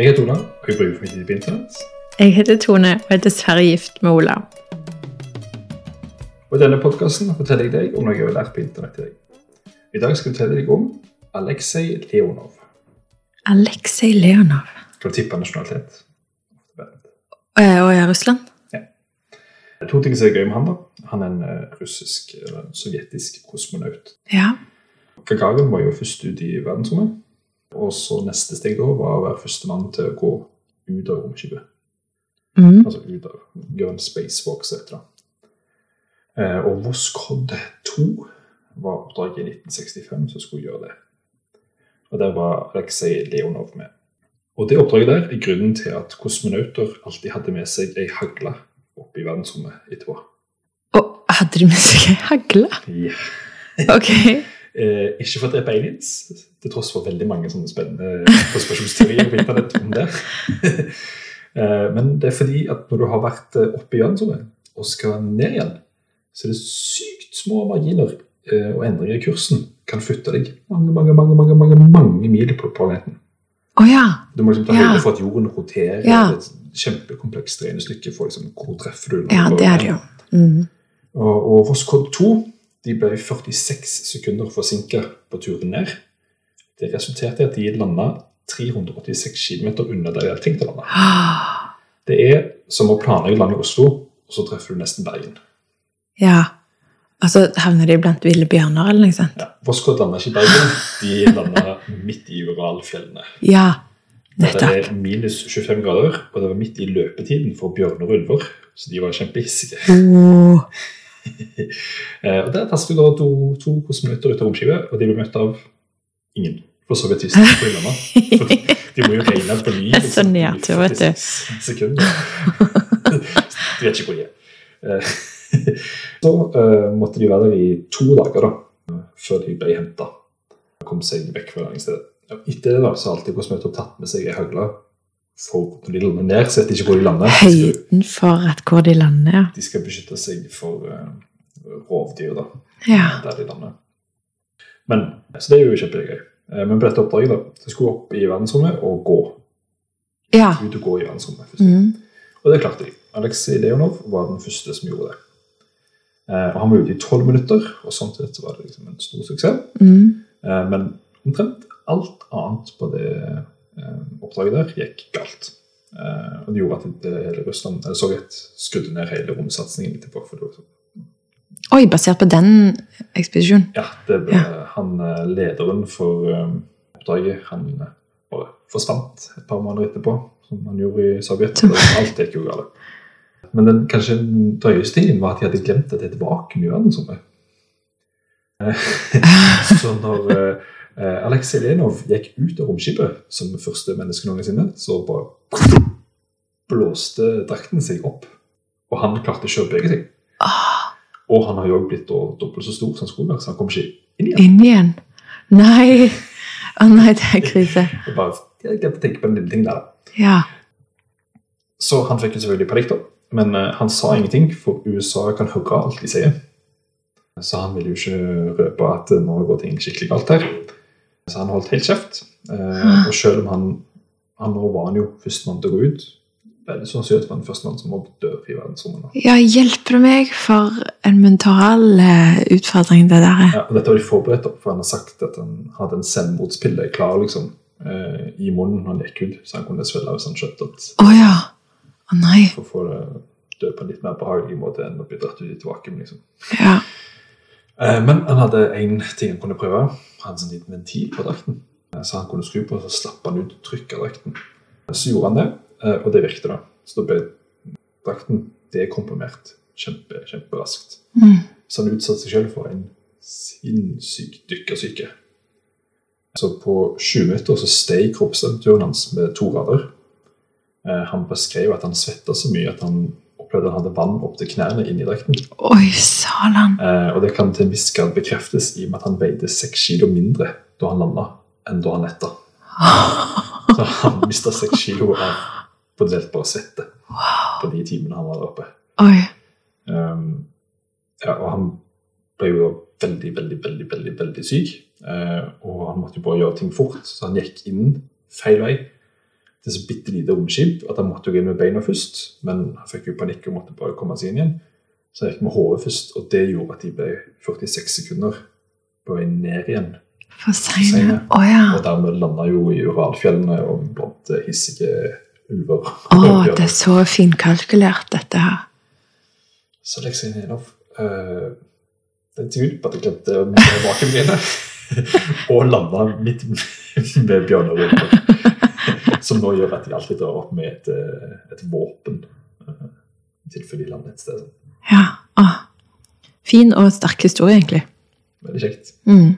Jeg heter Ola, og jeg bruker mye tid på internett. Jeg heter Tone og er dessverre gift med Ola. Og I denne podkasten forteller jeg deg om noe jeg har lært på internett i dag. I dag skal jeg fortelle deg om Aleksej Leonov. Aleksej Leonov. Skal du tippe nasjonalitet? Og er Russland? Det er to ting som er gøy med han. da. Han er en eh, russisk, eller en sovjetisk kosmonaut. Ja. Gagarin var jo først ut i verdensrommet. Og så neste steg da var å være førstemann til å gå ut av romskipet. Mm. Altså ut av en spacewalk, så heter det. Eh, og Voskhod 2 var oppdraget i 1965 som skulle gjøre det. Og der var Aleksej Leonov med. Og det oppdraget der er grunnen til at kosmonauter alltid hadde med seg ei hagle opp i verdensrommet etterpå. Og hadde de med seg ei hagle? Ja. Ok. Eh, ikke for å drepe aliens, til tross for veldig mange sånne spennende konspirasjonsteorier på internett om det. eh, men det er fordi at når du har vært eh, oppe i verdensrommet og skal ned igjen, så er det sykt små marginer eh, og endringer i kursen kan flytte deg mange, mange, mange, mange, mange, mange mil på planeten. Oh, ja. Du må liksom ta Ja. høyde for at jorden roterer. Ja. Det er et kjempekomplekst regnestykke for liksom, hvor treffer du. Ja, det er det jo. Mm. Og, og Voskhod 2 de ble 46 sekunder forsinka på turen ned. Det resulterte i at de landa 386 km unna der de hadde tenkt å lande. Det er som å planlegge land i Oslo, og så treffer du nesten Bergen. Ja. Altså så havner de blant ville bjørner eller noe sånt. Ja, Voskhod landa ikke i Bergen, de landa midt i Uralfjellene. Ja. Der det Nettopp. er minus 25 grader, og det var midt i løpetiden for bjørner og ulver. Så de var kjempehissige. Oh. Og Der tastet da to, to kosmonauter ut av romskipet, og de ble møtt av ingen. For så vidt visste på Innlandet. de må jo regne på ny. Så i nedtur, vet du. 46 Sekunder. De vet ikke hvor de er. Eh, Så uh, måtte de være der i to dager da, før de ble henta. Kom seg vekk fra landingsstedet. Og Etter det da, så har alltid kosmonauter tatt med seg ei hagle. For når de lander ned, så vet de ikke hvor de lander. De Høyden for at hvor de lander, ja. de skal beskytte seg for uh, rovdyr da, Ja. der de lander. Men, så det er jo kjempegøy. Eh, Men på dette oppdraget da, så skulle opp i verdensrommet og gå. Ja. Ut og gå i verdensrommet. Mm. Og det klarte de. Aleksej Leonov var den første som gjorde det. Eh, og Han var ute i tolv minutter, og sånn sett var det liksom en stor suksess. Mm. Eh, men omtrent alt annet på det eh, oppdraget der gikk galt. Eh, og det gjorde at det, hele Russland, eller Sovjet skrudde ned hele romsatsingen etterpå. Det Oi, basert på den ekspedisjonen? Ja, det ble han eh, lederen for eh, oppdraget. Han eh, bare forsvant et par måneder etterpå, som han gjorde i Sovjet. Alt gikk jo galt. Men den kanskje den drøyeste tingen var at de hadde glemt at det er et vakuum i verdensrommet. Så når eh, Aleksej Lenov gikk ut av romskipet som første menneske noensinne, så bare blåste drakten seg opp. Og han klarte ikke å bevege seg. Og han har jo også blitt dobbelt så stor som skolen, så han kommer ikke inn igjen. inn igjen? Nei. Å nei, det er krise. Jeg bare, jeg tenker på den lille tingen der. da. Ja. Så han fikk jo selvfølgelig panikk, da. Men uh, han sa ingenting, for USA kan høre alt de sier. Så han ville jo ikke røpe at eh, nå går ting skikkelig galt her. Så han holdt helt kjeft. Uh, og selv om han, han nå var han jo førstemann til å gå ut, veldig sannsynlig han var den førstemann som dør i verdensrommet. ja, hjelper det meg for en mental eh, utfordring, det der er? Ja, og dette var de forberedt på, for han har sagt at han hadde en selvmordspille klar liksom, eh, i munnen når han gikk ut, så han kunne svelge hvis han skjønte at Å ja. Å nei. for å få det dø på en litt mer behagelig måte enn å bli dratt ut i tilbake. Liksom. Ja. Eh, men han hadde én ting han kunne prøve. Han hadde en sånn liten ventil på drakten. Eh, Så han kunne skru på, og så slapp han ut trykket av drakten. Så gjorde han det, eh, og det virket. da. Så da ble drakten dekomprimert kjempe, kjemperaskt. Mm. Så han utsatte seg selv for en sinnssyk dykkersyke. Så på 20 minutter så steg kroppstemperaturen hans med to grader. Eh, Han beskrev at han svetta så mye at han opplevde han hadde vann opp til knærne inni drakten. Oi, salan. Eh, og det kan til en viss grad bekreftes i og med at han veide seks kilo mindre da han landa, enn da han letta. Så han mista seks kilo av potensielt bare svette på de timene han var der oppe. Um, ja, og han ble jo veldig, veldig, veldig, veldig, veldig syk. Uh, og han måtte jo bare gjøre ting fort, så han gikk inn feil vei. til så bitte lite romskip at han måtte gå inn med beina først. Men han fikk jo panikk og måtte bare komme seg inn igjen. Så han gikk med hodet først, og det gjorde at de ble 46 sekunder på vei ned igjen. For seine. Å ja. Og dermed landa jo i Uralfjellene og blant hissige ulver. Å, det er så finkalkulert, dette her. Så Alexei Nedov uh, Den ser ut på at jeg glemte makene mine. og landa midt med bjørner og. Som nå gjør at de alltid drar opp med et, eh, et våpen. eh, I tilfelle de lander et sted. Ja. Å. Fin og sterk historie, egentlig. Veldig kjekt. Mm.